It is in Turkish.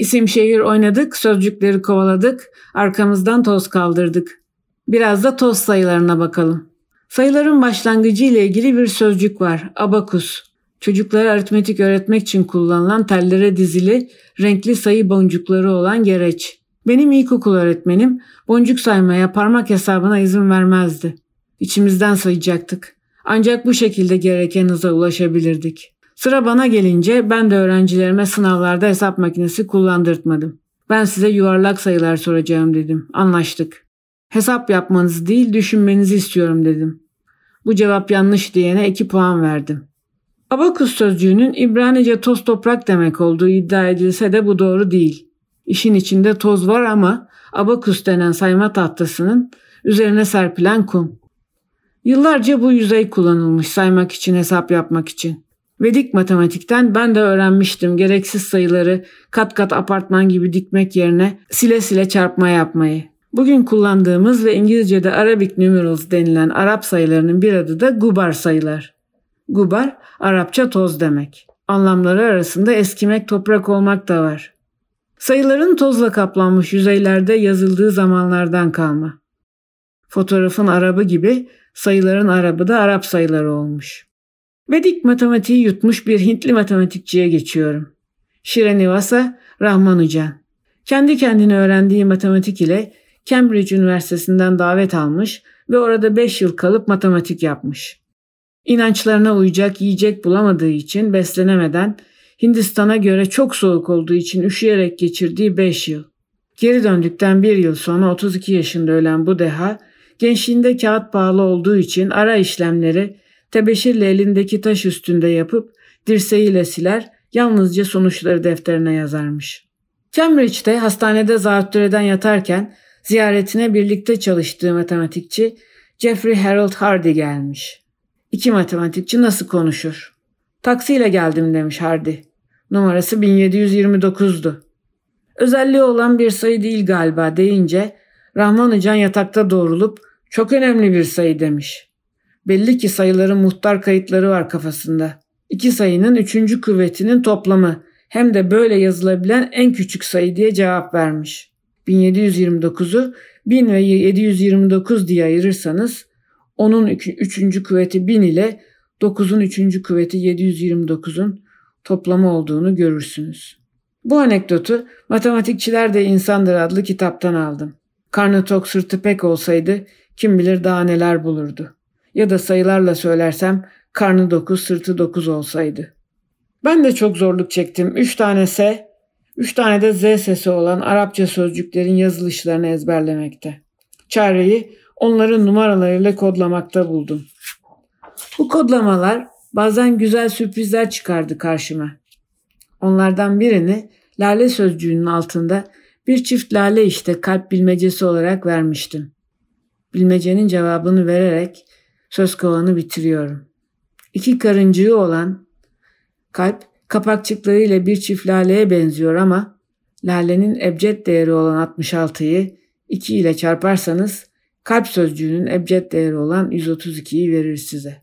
İsim şehir oynadık, sözcükleri kovaladık, arkamızdan toz kaldırdık. Biraz da toz sayılarına bakalım. Sayıların başlangıcı ile ilgili bir sözcük var. Abakus. Çocuklara aritmetik öğretmek için kullanılan tellere dizili renkli sayı boncukları olan gereç. Benim ilkokul öğretmenim boncuk saymaya parmak hesabına izin vermezdi. İçimizden sayacaktık. Ancak bu şekilde gereken hıza ulaşabilirdik. Sıra bana gelince ben de öğrencilerime sınavlarda hesap makinesi kullandırtmadım. Ben size yuvarlak sayılar soracağım dedim. Anlaştık. Hesap yapmanızı değil düşünmenizi istiyorum dedim. Bu cevap yanlış diyene 2 puan verdim. Abakus sözcüğünün İbranice toz toprak demek olduğu iddia edilse de bu doğru değil. İşin içinde toz var ama abakus denen sayma tahtasının üzerine serpilen kum. Yıllarca bu yüzey kullanılmış saymak için, hesap yapmak için. Vedik matematikten ben de öğrenmiştim gereksiz sayıları kat kat apartman gibi dikmek yerine sile sile çarpma yapmayı. Bugün kullandığımız ve İngilizce'de Arabic numerals denilen Arap sayılarının bir adı da gubar sayılar. Gubar, Arapça toz demek. Anlamları arasında eskimek, toprak olmak da var. Sayıların tozla kaplanmış yüzeylerde yazıldığı zamanlardan kalma. Fotoğrafın Arabı gibi sayıların Arabı da Arap sayıları olmuş. Vedik matematiği yutmuş bir Hintli matematikçiye geçiyorum. Şirenivasa Rahmanujan. Kendi kendine öğrendiği matematik ile Cambridge Üniversitesi'nden davet almış ve orada 5 yıl kalıp matematik yapmış. İnançlarına uyacak yiyecek bulamadığı için beslenemeden Hindistan'a göre çok soğuk olduğu için üşüyerek geçirdiği 5 yıl. Geri döndükten bir yıl sonra 32 yaşında ölen bu deha, gençliğinde kağıt pahalı olduğu için ara işlemleri tebeşirle elindeki taş üstünde yapıp dirseğiyle siler, yalnızca sonuçları defterine yazarmış. Cambridge'de hastanede zatürreden yatarken ziyaretine birlikte çalıştığı matematikçi Jeffrey Harold Hardy gelmiş. İki matematikçi nasıl konuşur? Taksiyle geldim demiş Hardy. Numarası 1729'du. Özelliği olan bir sayı değil galiba deyince Rahmanucan yatakta doğrulup çok önemli bir sayı demiş. Belli ki sayıların muhtar kayıtları var kafasında. İki sayının üçüncü kuvvetinin toplamı hem de böyle yazılabilen en küçük sayı diye cevap vermiş. 1729'u 1000 ve 729 diye ayırırsanız onun üçüncü kuvveti 1000 ile 9'un üçüncü kuvveti 729'un toplamı olduğunu görürsünüz. Bu anekdotu Matematikçiler de İnsandır adlı kitaptan aldım. Karnı tok sırtı pek olsaydı kim bilir daha neler bulurdu. Ya da sayılarla söylersem karnı dokuz sırtı dokuz olsaydı. Ben de çok zorluk çektim. Üç tane S, üç tane de Z sesi olan Arapça sözcüklerin yazılışlarını ezberlemekte. Çareyi onların numaralarıyla kodlamakta buldum. Bu kodlamalar bazen güzel sürprizler çıkardı karşıma. Onlardan birini lale sözcüğünün altında bir çift lale işte kalp bilmecesi olarak vermiştim. Bilmecenin cevabını vererek söz kovanı bitiriyorum. İki karıncığı olan kalp kapakçıklarıyla bir çift laleye benziyor ama lalenin ebced değeri olan 66'yı 2 ile çarparsanız kalp sözcüğünün ebced değeri olan 132'yi verir size.